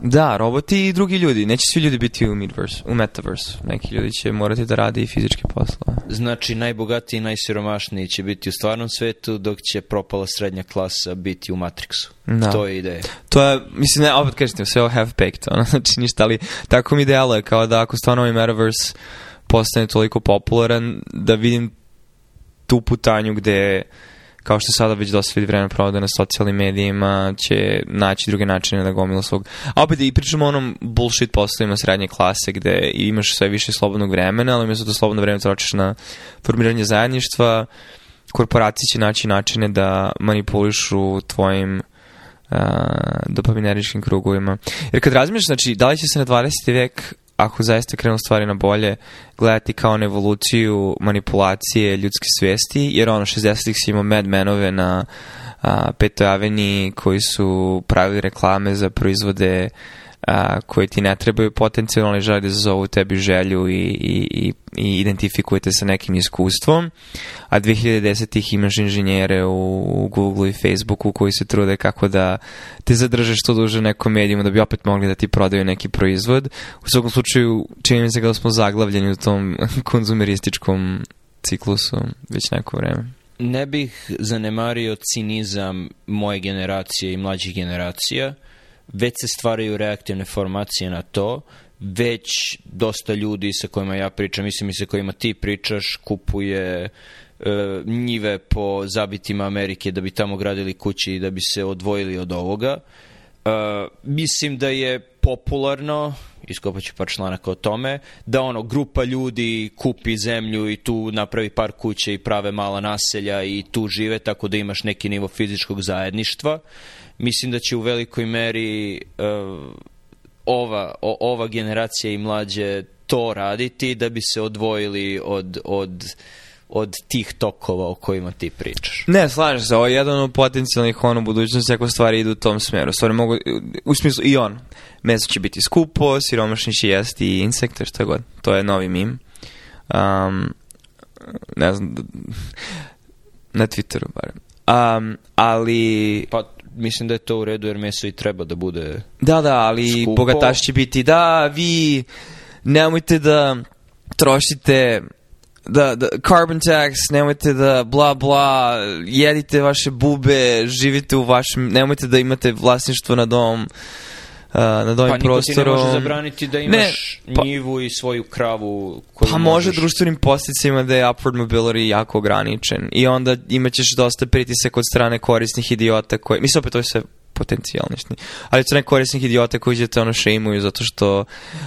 Da, roboti i drugi ljudi. Neće svi ljudi biti u Midverse, u Metaverse. Neki ljudi će morati da rade i fizičke poslove. Znači, najbogatiji i najsiromašniji će biti u stvarnom svetu, dok će propala srednja klasa biti u Matrixu. Da. To je ideja. To je, mislim, ne, opet kažete, sve ovo have baked ono, (laughs) znači ništa, ali tako mi delo kao da ako stvarno ovaj Metaverse postane toliko popularan, da vidim tu putanju gde kao što sada već dosta vidi vremena provode na socijalnim medijima, će naći druge načine da gomila svog. A opet da i pričamo o onom bullshit poslovima srednje klase gde imaš sve više slobodnog vremena, ali umjesto da slobodno vreme tročiš na formiranje zajedništva, korporacije će naći načine da manipulišu tvojim uh, dopamineričkim krugovima. Jer kad razmišljaš, znači, da li će se na 20. vek ako zaista krenu stvari na bolje, gledati kao na evoluciju manipulacije ljudske svesti, jer ono, 60-ih si imao madmenove na a, Petoj Aveni koji su pravili reklame za proizvode uh, a, koje ti ne trebaju potencijalno žele da zazovu tebi želju i, i, i, i identifikujete sa nekim iskustvom, a 2010-ih imaš inženjere u, u Google i Facebooku koji se trude kako da te zadrže što duže nekom medijumu da bi opet mogli da ti prodaju neki proizvod. U svakom slučaju, čini mi se da smo zaglavljeni u tom (laughs) konzumerističkom ciklusu već neko vreme ne bih zanemario cinizam moje generacije i mlađih generacija već se stvaraju reaktivne formacije na to, već dosta ljudi sa kojima ja pričam, mislim i sa kojima ti pričaš, kupuje e, njive po zabitima Amerike da bi tamo gradili kuće i da bi se odvojili od ovoga. E, mislim da je popularno, iskopat ću par članaka o tome, da ono, grupa ljudi kupi zemlju i tu napravi par kuće i prave mala naselja i tu žive, tako da imaš neki nivo fizičkog zajedništva mislim da će u velikoj meri uh, ova, o, ova generacija i mlađe to raditi da bi se odvojili od, od od tih tokova o kojima ti pričaš. Ne, slažem se, ovo je jedan od potencijalnih ono budućnosti ako stvari idu u tom smeru. Stvari mogu, u smislu i on. Meso će biti skupo, siromašni će jesti i insekte, što god. To je novi mim. Um, ne znam, (laughs) na Twitteru barem. Um, ali... Pa mislim da je to u redu jer meso i treba da bude Da, da, ali skupo. bogataš će biti da vi nemojte da trošite da, da, carbon tax, nemojte da bla bla, jedite vaše bube, živite u vašem, nemojte da imate vlasništvo na dom nad ovim pa, prostorom. Pa niko ti ne može zabraniti da imaš ne, pa, njivu i svoju kravu. Koju pa možeš... može društvenim posticima da je upward mobility jako ograničen i onda imaćeš dosta pritisak od strane korisnih idiota koji... Mislim, opet to je sve potencijalni. Ali crne korisnih idiota koji ćete ono šeimuju zato što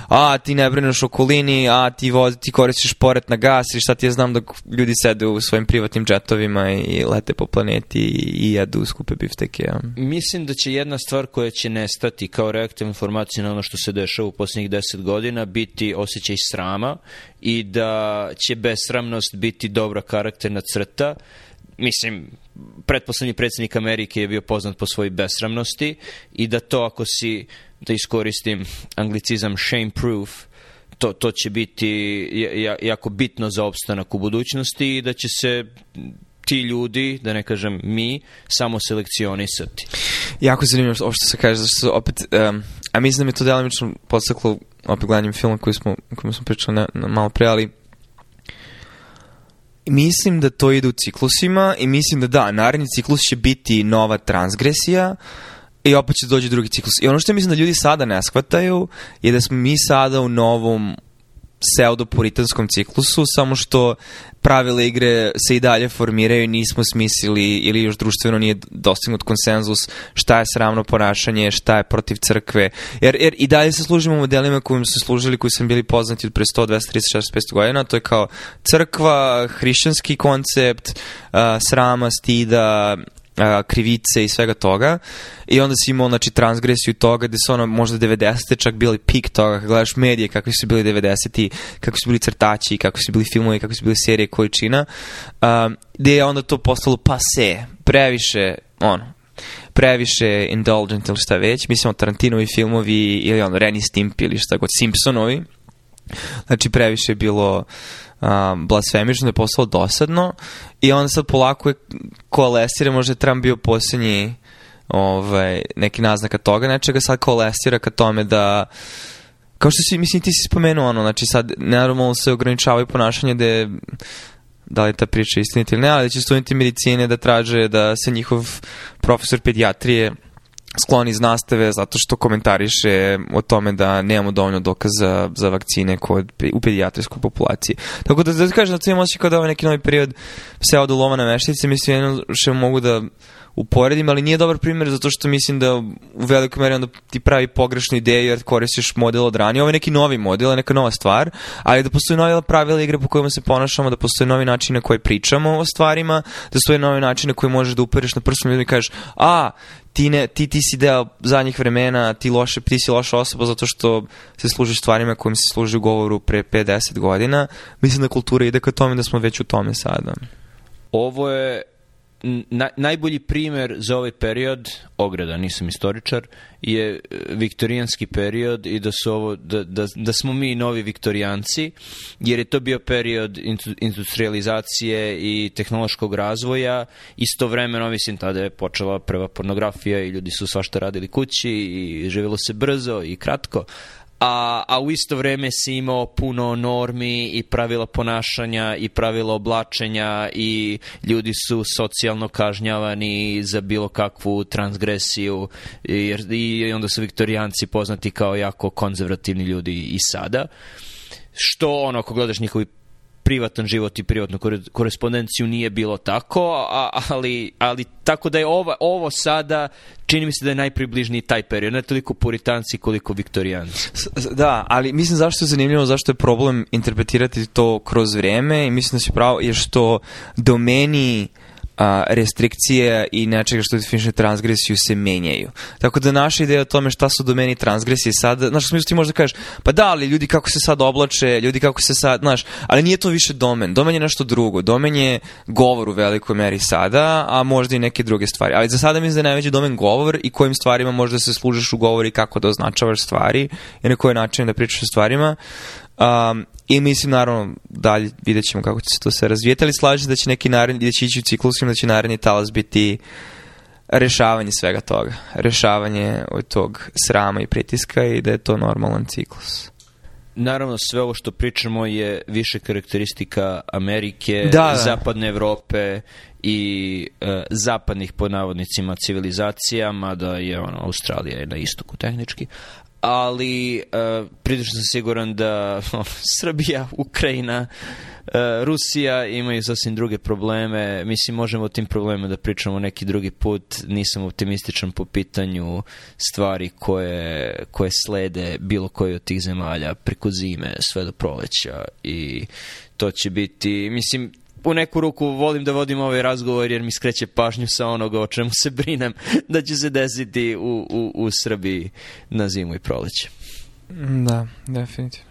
a ti ne brineš okolini, a ti, vozi, ti koristiš poret na gas i šta ti ja znam da ljudi sede u svojim privatnim džetovima i lete po planeti i jedu skupe bifteke. Ja. Mislim da će jedna stvar koja će nestati kao reaktiv informacija na ono što se dešava u poslednjih deset godina biti osjećaj srama i da će besramnost biti dobra karakterna crta mislim, pretposlednji predsednik Amerike je bio poznat po svojoj besramnosti i da to ako si, da iskoristim anglicizam shame proof, to, to će biti jako bitno za opstanak u budućnosti i da će se ti ljudi, da ne kažem mi, samo selekcionisati. Jako zanimljivo ovo što se kaže, zašto opet, um, a mislim da mi to delimično podstaklo opet gledanjem filma koji smo, koji smo pričali na, na malo pre, ali Mislim da to ide u ciklusima i mislim da da, naredni ciklus će biti nova transgresija i opet će doći drugi ciklus. I ono što mislim da ljudi sada ne shvataju je da smo mi sada u novom pseudopuritanskom ciklusu, samo što pravila igre se i dalje formiraju, nismo smislili ili još društveno nije dostignut konsenzus šta je sramno ponašanje, šta je protiv crkve, jer, jer i dalje se služimo modelima kojim su služili, koji su bili poznati od pre 100, 200, 300, 600 godina, to je kao crkva, hrišćanski koncept, uh, srama, stida, a, krivice i svega toga i onda si imao znači, transgresiju toga gde su ono možda 90. čak bili pik toga kako gledaš medije kakvi su bili 90. kako su bili crtači, kako su bili filmovi kako su bili serije količina um, gde je onda to postalo pase previše ono previše indulgent ili šta već, mislim o Tarantinovi filmovi ili ono Renny Stimp ili šta god, Simpsonovi Znači, previše je bilo um, blasfemično, da je postalo dosadno i onda sad polako je koalesira, možda je Trump bio posljednji ovaj, neki naznaka toga nečega, sad koalesira ka tome da kao što si, mislim, ti si spomenuo ono, znači sad normalno se ograničavaju ponašanje da je da li je ta priča istinita ili ne, ali da će studenti medicine da traže da se njihov profesor pedijatrije sklon iz nastave zato što komentariše o tome da nemamo dovoljno dokaza za vakcine kod, u pedijatrijskoj populaciji. Tako da, da kažem, da to imam osjećaj kao da ovaj neki novi period od loma na veštice, mislim, jedno što mogu da uporedim, ali nije dobar primjer zato što mislim da u velikoj meri onda ti pravi pogrešnu ideju jer koristiš model od ranije. Ovo je neki novi model, neka nova stvar, ali da postoje nove pravila igre po kojima se ponašamo, da postoje novi način na koji pričamo o stvarima, da postoje novi način na koji možeš da upereš na prstom ljudima i kažeš, a, ti, ne, ti, ti si deo zadnjih vremena, ti, loše, ti si loša osoba zato što se služiš stvarima kojim se služi u govoru pre 50 godina. Mislim da kultura ide ka tome da smo već u tome sada. Ovo je na, najbolji primer za ovaj period ograda, nisam istoričar, je e, viktorijanski period i da su ovo da, da, da smo mi novi viktorijanci, jer je to bio period industrializacije i tehnološkog razvoja. Istovremeno mislim tada je počela prva pornografija i ljudi su svašta radili kući i živelo se brzo i kratko. Uh, a, a u isto vreme si imao puno normi i pravila ponašanja i pravila oblačenja i ljudi su socijalno kažnjavani za bilo kakvu transgresiju jer, i onda su viktorijanci poznati kao jako konzervativni ljudi i sada što ono ako gledaš njihovi privatan život i privatnu korespondenciju nije bilo tako, a, ali, ali tako da je ovo, ovo sada, čini mi se da je najpribližniji taj period, ne toliko puritanci koliko viktorijanci. Da, ali mislim zašto je zanimljivo, zašto je problem interpretirati to kroz vrijeme i mislim da si pravo, je što domeni a, restrikcije i nečega što definiše transgresiju se menjaju. Tako da naša ideja o tome šta su domeni transgresije sada, znaš, u smislu ti možda kažeš, pa da, ali ljudi kako se sad oblače, ljudi kako se sad, znaš, ali nije to više domen. Domen je nešto drugo. Domen je govor u velikoj meri sada, a možda i neke druge stvari. Ali za sada mislim da je najveći domen govor i kojim stvarima možda se služiš u govori kako da označavaš stvari i na koji način da pričaš o stvarima. Um, I mislim, naravno, dalje vidjet ćemo kako će se to sve razvijeti, ali slažem da će neki naredni, da će ići u cikluskim, da će naredni talas biti rešavanje svega toga. Rešavanje od ovaj, tog srama i pritiska i da je to normalan ciklus. Naravno, sve ovo što pričamo je više karakteristika Amerike, da, da. Zapadne Evrope i e, zapadnih, po navodnicima, civilizacijama, mada je ono, Australija je na istoku tehnički, ali uh, e, prilično sam siguran da uh, (laughs) Srbija, Ukrajina, uh, Rusija imaju sasvim druge probleme. Mislim, možemo o tim problemima da pričamo neki drugi put. Nisam optimističan po pitanju stvari koje, koje slede bilo koje od tih zemalja preko zime sve do proleća i to će biti, mislim, u neku ruku volim da vodim ovaj razgovor jer mi skreće pažnju sa onoga o čemu se brinem (laughs) da će se desiti u, u, u Srbiji na zimu i proleće. Da, definitivno.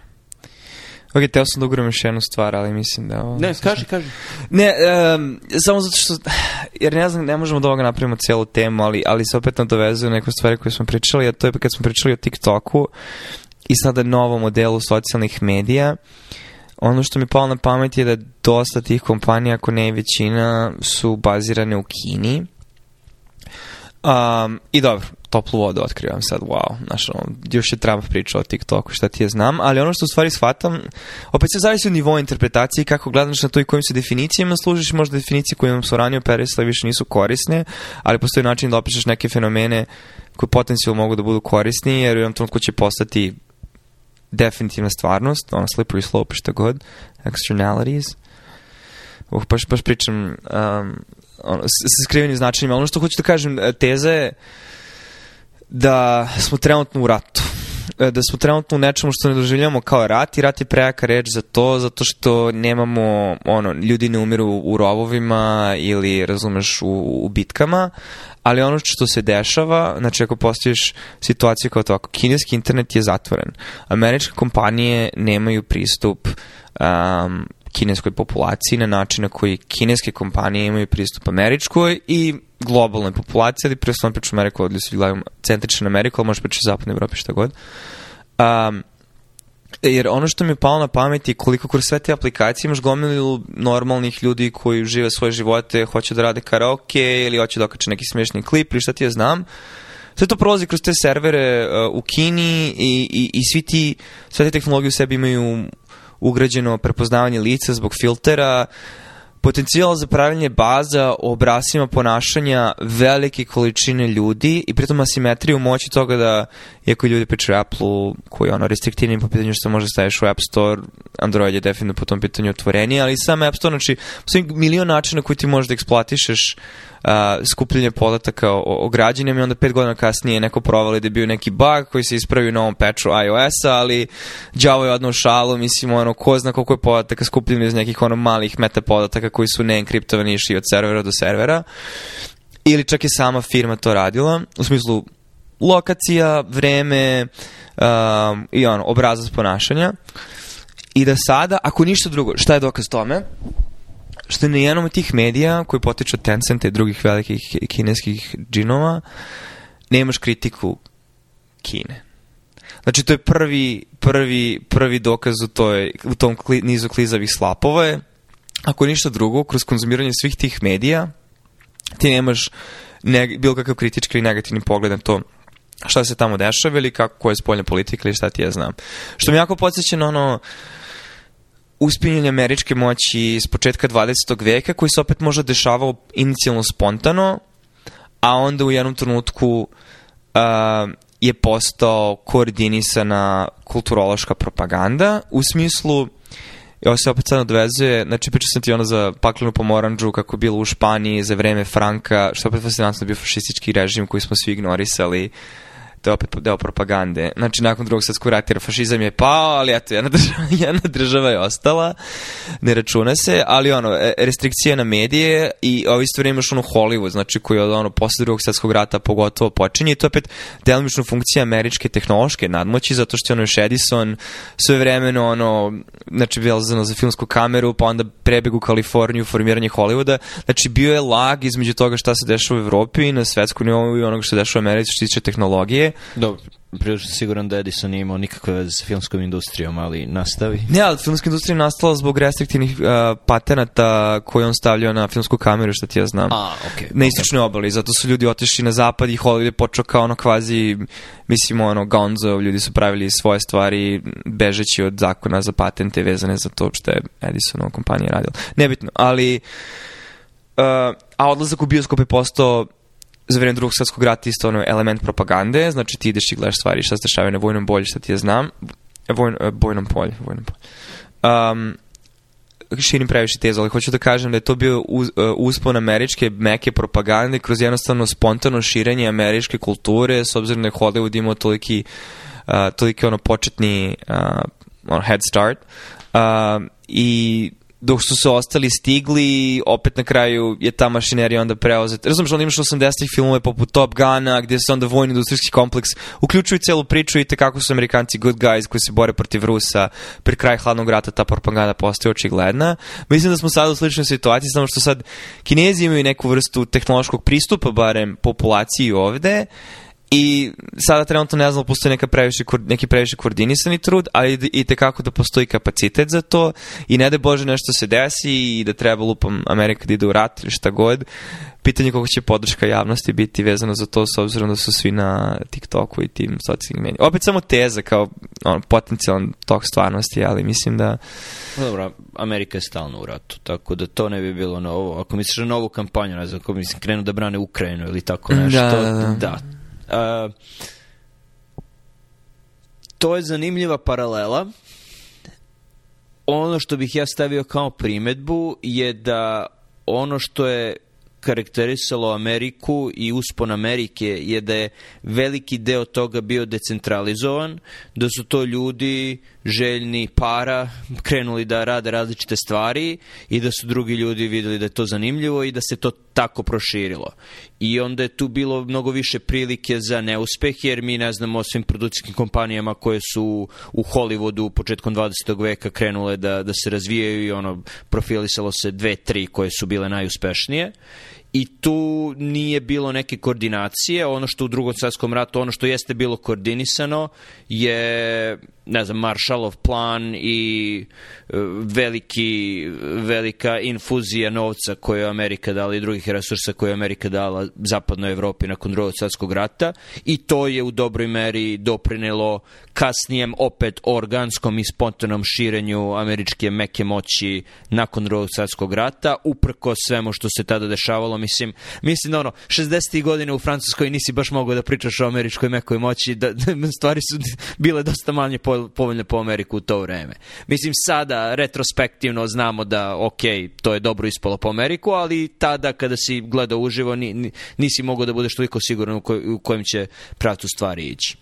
Ok, teo sam da ugram još jednu stvar, ali mislim da... Ovo, ne, kaži, kaži. Ne, um, samo zato što... Jer ne znam, ne možemo da ovoga napravimo celu temu, ali, ali se opet nadovezuju neke stvari koje smo pričali, a to je kad smo pričali o TikToku i sada novom modelu socijalnih medija. Ono što mi palo na pamet je da dosta tih kompanija, ako ne većina, su bazirane u Kini. Um, I dobro, toplu vodu otkrivam sad, wow, znaš, ono, još je Trump pričao o TikToku, šta ti je znam, ali ono što u stvari shvatam, opet se zavisi od nivoa interpretacije, kako gledaš na to i kojim se definicijama služiš, možda definicije koje nam su ranije operisale više nisu korisne, ali postoji način da opišeš neke fenomene koji potencijalno mogu da budu korisni, jer u jednom trenutku će postati definitivna stvarnost, ono slippery slope, šta god, externalities, uh, baš, baš pričam um, ono, sa skrivenim značenjima. Ono što hoću da kažem, e, teza je da smo trenutno u ratu e, da smo trenutno u nečemu što ne doživljamo kao rat i rat je prejaka reč za to zato što nemamo ono ljudi ne umiru u rovovima ili razumeš u, u bitkama ali ono što se dešava znači ako postojiš situaciju kao tako kineski internet je zatvoren američke kompanije nemaju pristup um, kineskoj populaciji na način na koji kineske kompanije imaju pristup američkoj i globalnoj populaciji, ali pre svojom priču Ameriku, odli su gledam centričan Ameriku, ali možeš pričati zapadne Evrope, šta god. Um, jer ono što mi je palo na pamet je koliko kroz sve te aplikacije imaš gomilu normalnih ljudi koji žive svoje živote, hoće da rade karaoke ili hoće da okače neki smešni klip ili šta ti ja znam sve to prolazi kroz te servere uh, u Kini i, i, i svi ti, sve te tehnologije u sebi imaju ugrađeno prepoznavanje lica zbog filtera, potencijal za pravljanje baza o obrasima ponašanja velike količine ljudi i pritom asimetriju moći toga da, iako ljudi pričaju Apple-u koji je ono restriktivni po pitanju što može staviš u App Store, Android je definitivno po tom pitanju otvoreniji, ali sam App Store, znači, postoji milion načina koji ti možeš da eksploatišeš uh, a, skupljanje podataka o, o građanima i onda pet godina kasnije neko provali da je bio neki bug koji se ispravi u novom patchu iOS-a, ali đavo je odno šalu, mislim, ono, ko zna koliko je podataka skupljeno iz nekih ono malih meta podataka koji su neenkriptovani išli od servera do servera. Ili čak je sama firma to radila, u smislu lokacija, vreme um, i ono, obrazac ponašanja. I da sada, ako ništa drugo, šta je dokaz tome? što je na jednom od tih medija koji potiče od Tencenta i drugih velikih kineskih džinova, nemaš kritiku Kine. Znači, to je prvi, prvi, prvi dokaz u, toj, u tom kli, nizu klizavih slapova je, ako ništa drugo, kroz konzumiranje svih tih medija, ti nemaš ne, bilo kakav kritički ili negativni pogled na to šta se tamo dešava ili kako, koja je spoljna politika ili šta ti ja znam. Što mi jako podsjeća na ono, uspinjanje američke moći iz početka 20. veka koji se opet možda dešavao inicijalno spontano, a onda u jednom trenutku uh, je postao koordinisana kulturološka propaganda u smislu ovo se opet sad odvezuje, znači pričao sam ti ono za paklenu pomoranđu kako je bilo u Španiji za vreme Franka, što je opet fascinantno bio fašistički režim koji smo svi ignorisali uh, to je opet deo propagande. Znači, nakon drugog svetskog rata, jer fašizam je pao, ali eto, jedna država, (laughs) jedna država je ostala, ne računa se, ali ono, e, restrikcije na medije i ovi stvari imaš ono Hollywood, znači koji od ono, posle drugog svetskog rata pogotovo počinje i to opet delimično funkcija američke tehnološke nadmoći, zato što je ono još Edison sve vremeno, ono, znači, vezano za filmsku kameru, pa onda prebeg u Kaliforniju, formiranje Hollywooda, znači, bio je lag između toga šta se dešava u Evropi i na svetskom nivou i onoga što se dešava u Americi što se tiče tehnologije serije. Dobro, prilično siguran da Edison nije imao nikakve veze sa filmskom industrijom, ali nastavi. Ne, ali filmska industrija je nastala zbog restriktivnih uh, patenata koje on stavljao na filmsku kameru, što ti ja znam. A, okay, na istočnoj okay. obali, zato su ljudi otišli na zapad i Hollywood je počeo kao ono kvazi, mislim ono, gonzo, ljudi su pravili svoje stvari bežeći od zakona za patente vezane za to što je Edisonova kompanija radila. Nebitno, ali... Uh, a odlazak u bioskop je postao za vreme drugog svjetskog rata isto ono element propagande, znači ti ideš i gledaš stvari šta se dešavaju na vojnom bolju, šta ti je znam, e, vojno, vojnom e, polju, vojnom polju. Um, širim previše teza, ali hoću da kažem da je to bio uz, e, uspon američke meke propagande kroz jednostavno spontano širenje američke kulture, s obzirom da je Hollywood imao toliki, uh, toliki ono početni uh, on head start. Uh, I dok su se ostali stigli, opet na kraju je ta mašinerija onda preuzeta. Razumiješ, onda imaš 80-ih filmove poput Top Gana, gdje se onda vojni industrijski kompleks uključuju celu priču i tekako su Amerikanci good guys koji se bore protiv Rusa. Pri kraj hladnog rata ta propaganda postaje očigledna. Mislim da smo sada u sličnoj situaciji, samo što sad Kinezi imaju neku vrstu tehnološkog pristupa, barem populaciji ovde, I sada trenutno ne znam da postoji neka previše, neki previše koordinisani trud, ali i tekako da postoji kapacitet za to i ne da Bože nešto se desi i da treba lupam Amerika da ide u rat ili šta god. Pitanje koliko će podrška javnosti biti vezano za to s obzirom da su svi na TikToku i tim socijalnim medijima. Opet samo teza kao on, potencijalan tok stvarnosti, ali mislim da... dobro, Amerika je stalno u ratu, tako da to ne bi bilo novo. Ako misliš na novu kampanju, ne znam, ako mislim krenu da brane Ukrajinu ili tako da, nešto, da, da, da. da Uh, to je zanimljiva paralela. Ono što bih ja stavio kao primetbu je da ono što je karakterisalo Ameriku i uspon Amerike je da je veliki deo toga bio decentralizovan, da su to ljudi željni para krenuli da rade različite stvari i da su drugi ljudi videli da je to zanimljivo i da se to tako proširilo. I onda je tu bilo mnogo više prilike za neuspeh, jer mi ne znamo o svim producijskim kompanijama koje su u Hollywoodu početkom 20. veka krenule da, da se razvijaju i ono, profilisalo se dve, tri koje su bile najuspešnije i tu nije bilo neke koordinacije. Ono što u drugom svetskom ratu, ono što jeste bilo koordinisano je, ne znam, Maršalov plan i e, veliki, velika infuzija novca koju je Amerika dala i drugih resursa koju je Amerika dala zapadnoj Evropi nakon drugog svetskog rata i to je u dobroj meri doprinelo kasnijem opet organskom i spontanom širenju američke meke moći nakon drugog svetskog rata, uprko svemu što se tada dešavalo mislim, mislim da ono, 60. godine u Francuskoj nisi baš mogao da pričaš o američkoj mekoj moći, da, da (laughs) stvari su bile dosta manje po, povoljne po Ameriku u to vreme. Mislim, sada retrospektivno znamo da, ok, to je dobro ispalo po Ameriku, ali tada kada si gledao uživo ni, nisi mogao da budeš toliko siguran u, koj, u kojem će pravcu stvari ići.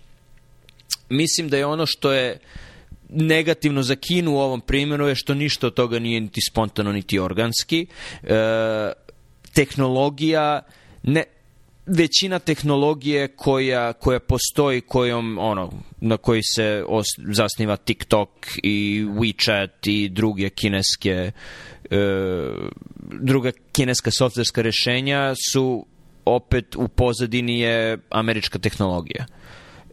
Mislim da je ono što je negativno za Kinu u ovom primjeru je što ništa od toga nije niti spontano, niti organski. E, tehnologija ne većina tehnologije koja, koja postoji kojom ono na koji se os, zasniva TikTok i WeChat i druge kineske e, druga kineska softverska rešenja su opet u pozadini je američka tehnologija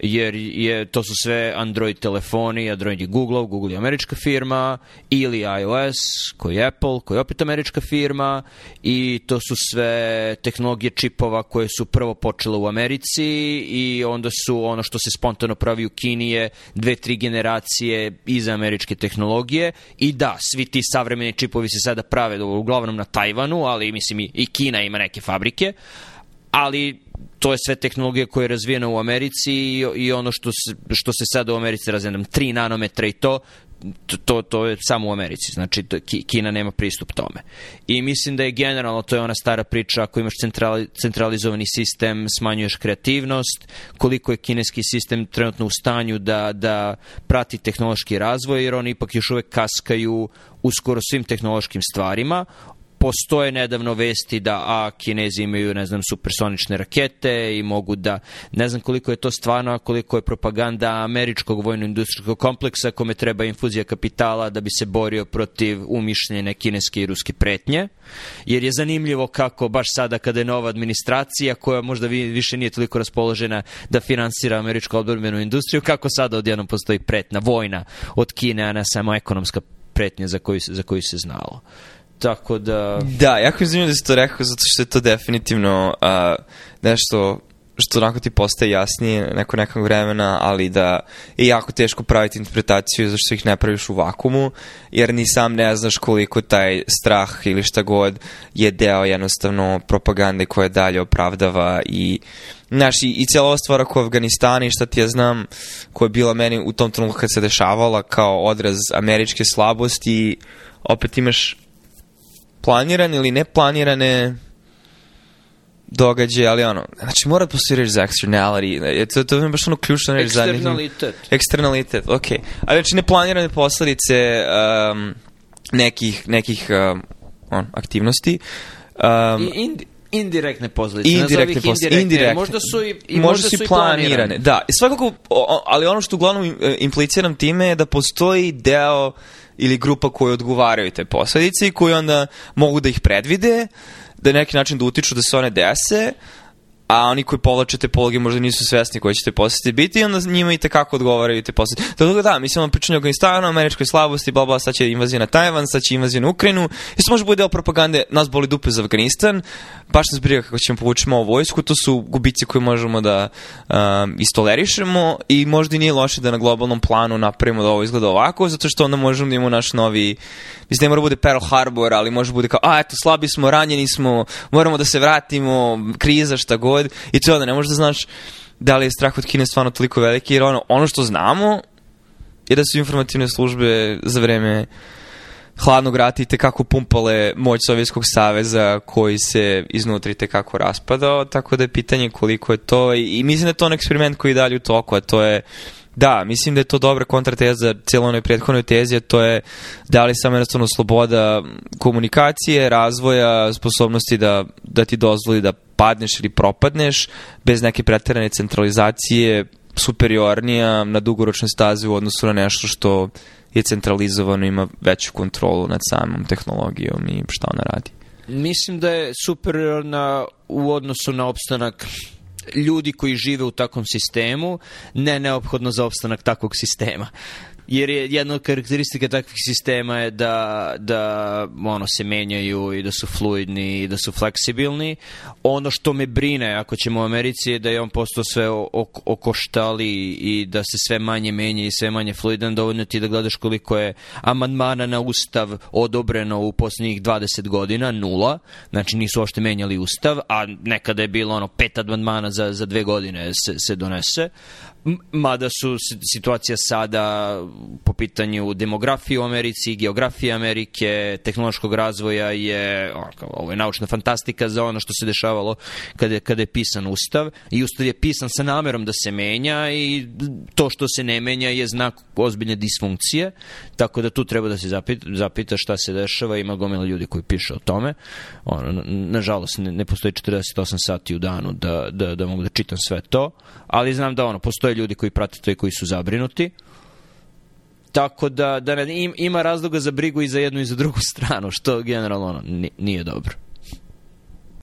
jer je, to su sve Android telefoni, Android je Google, Google je američka firma, ili iOS, koji je Apple, koji je opet američka firma, i to su sve tehnologije čipova koje su prvo počele u Americi i onda su ono što se spontano pravi u Kini je dve, tri generacije iza američke tehnologije i da, svi ti savremeni čipovi se sada prave uglavnom na Tajvanu, ali mislim i Kina ima neke fabrike, ali to je sve tehnologija koja je razvijena u Americi i, i ono što se, što se sada u Americi razvijena, 3 nanometra i to, to, to je samo u Americi, znači to, Kina nema pristup tome. I mislim da je generalno, to je ona stara priča, ako imaš centrali, centralizovani sistem, smanjuješ kreativnost, koliko je kineski sistem trenutno u stanju da, da prati tehnološki razvoj, jer oni ipak još uvek kaskaju u skoro svim tehnološkim stvarima, postoje nedavno vesti da a Kinezi imaju ne znam supersonične rakete i mogu da ne znam koliko je to stvarno a koliko je propaganda američkog vojno-industrijskog kompleksa kome treba infuzija kapitala da bi se borio protiv umišljene kineske i ruske pretnje jer je zanimljivo kako baš sada kada je nova administracija koja možda više nije toliko raspoložena da finansira američku odbrambenu industriju kako sada odjednom postoji pretna vojna od Kine a ne samo ekonomska pretnja za koju, za koju se znalo. Tako da... Da, jako je zanimljivo da si to rekao, zato što je to definitivno uh, nešto što onako ti postaje jasnije neko nekog vremena, ali da je jako teško praviti interpretaciju zašto ih ne praviš u vakumu, jer ni sam ne znaš koliko taj strah ili šta god je deo jednostavno propagande koja dalje opravdava i Znaš, i, i cijela ova stvar oko Afganistana i šta ti ja znam, koja je bila meni u tom trenutku kad se dešavala kao odraz američke slabosti, opet imaš planirane ili neplanirane događaje, ali ono, znači mora da postoji reč za externality, to, to je baš ono ključno reč za... Eksternalitet. Eksternalitet, okej. Okay. A znači neplanirane posledice um, nekih, nekih um, on, aktivnosti. Um, I indi indirektne posledice. Indirektne posledice. Indirektne. Možda su i, i možda, možda su i planirane. planirane. Da, svakako, ali ono što uglavnom e, impliciram time je da postoji deo uh, ili grupa koje odgovaraju te posledice i koji onda mogu da ih predvide, da neki način da utiču da se one dese, a oni koji povlače te pologe možda nisu svesni koji će te posete biti i onda njima i tekako odgovaraju te posete. Tako da, da, mislim, ono pričanje o Afganistanu, američkoj slabosti, bla, bla, sad će invazija na Tajvan, sad će invazija na Ukrajinu. i Isto može bude deo propagande, nas boli dupe za Afganistan, baš nas briga kako ćemo povući malo vojsku, to su gubici koje možemo da um, istolerišemo i možda i nije loše da na globalnom planu napravimo da ovo izgleda ovako, zato što onda možemo da imamo naš novi, ne mora bude Pearl Harbor, ali može bude kao, a eto, slabi smo, ranjeni smo, moramo da se vratimo, kriza, šta god. I to onda ne možeš da znaš da li je strah od Kine stvarno toliko veliki, jer ono, ono što znamo je da su informativne službe za vreme hladnog rata i tekako pumpale moć Sovjetskog saveza koji se iznutra tekako raspadao, tako da je pitanje koliko je to i, i mislim da je to on eksperiment koji je dalje u toku, a to je Da, mislim da je to dobra kontrateza cijelo onoj prethodnoj tezi, to je da li samo jednostavno sloboda komunikacije, razvoja, sposobnosti da, da ti dozvoli da padneš ili propadneš, bez neke pretirane centralizacije, superiornija na dugoročnoj stazi u odnosu na nešto što je centralizovano, ima veću kontrolu nad samom tehnologijom i šta ona radi. Mislim da je superiorna u odnosu na opstanak ljudi koji žive u takvom sistemu ne neophodno za opstanak takvog sistema. Jer je jedna od karakteristika takvih sistema je da, da ono, se menjaju i da su fluidni i da su fleksibilni. Ono što me brine, ako ćemo u Americi, je da je on postao sve okoštali i da se sve manje menja i sve manje fluidan. Dovoljno ti da gledaš koliko je amandmana na ustav odobreno u posljednjih 20 godina, nula. Znači nisu uopšte menjali ustav, a nekada je bilo ono pet amandmana za, za dve godine se, se donese. Mada su situacija sada po pitanju demografije u Americi, geografije Amerike, tehnološkog razvoja je, ovo je naučna fantastika za ono što se dešavalo kada je, kada je pisan Ustav. I Ustav je pisan sa namerom da se menja i to što se ne menja je znak ozbiljne disfunkcije. Tako da tu treba da se zapita, zapita šta se dešava. Ima gomila ljudi koji piše o tome. Ono, nažalost, ne, ne postoji 48 sati u danu da, da, da mogu da čitam sve to, ali znam da ono, postoje ljudi koji prate to i koji su zabrinuti. Tako da, da ne, im, ima razloga za brigu i za jednu i za drugu (laughs) stranu, što generalno ono, nije dobro.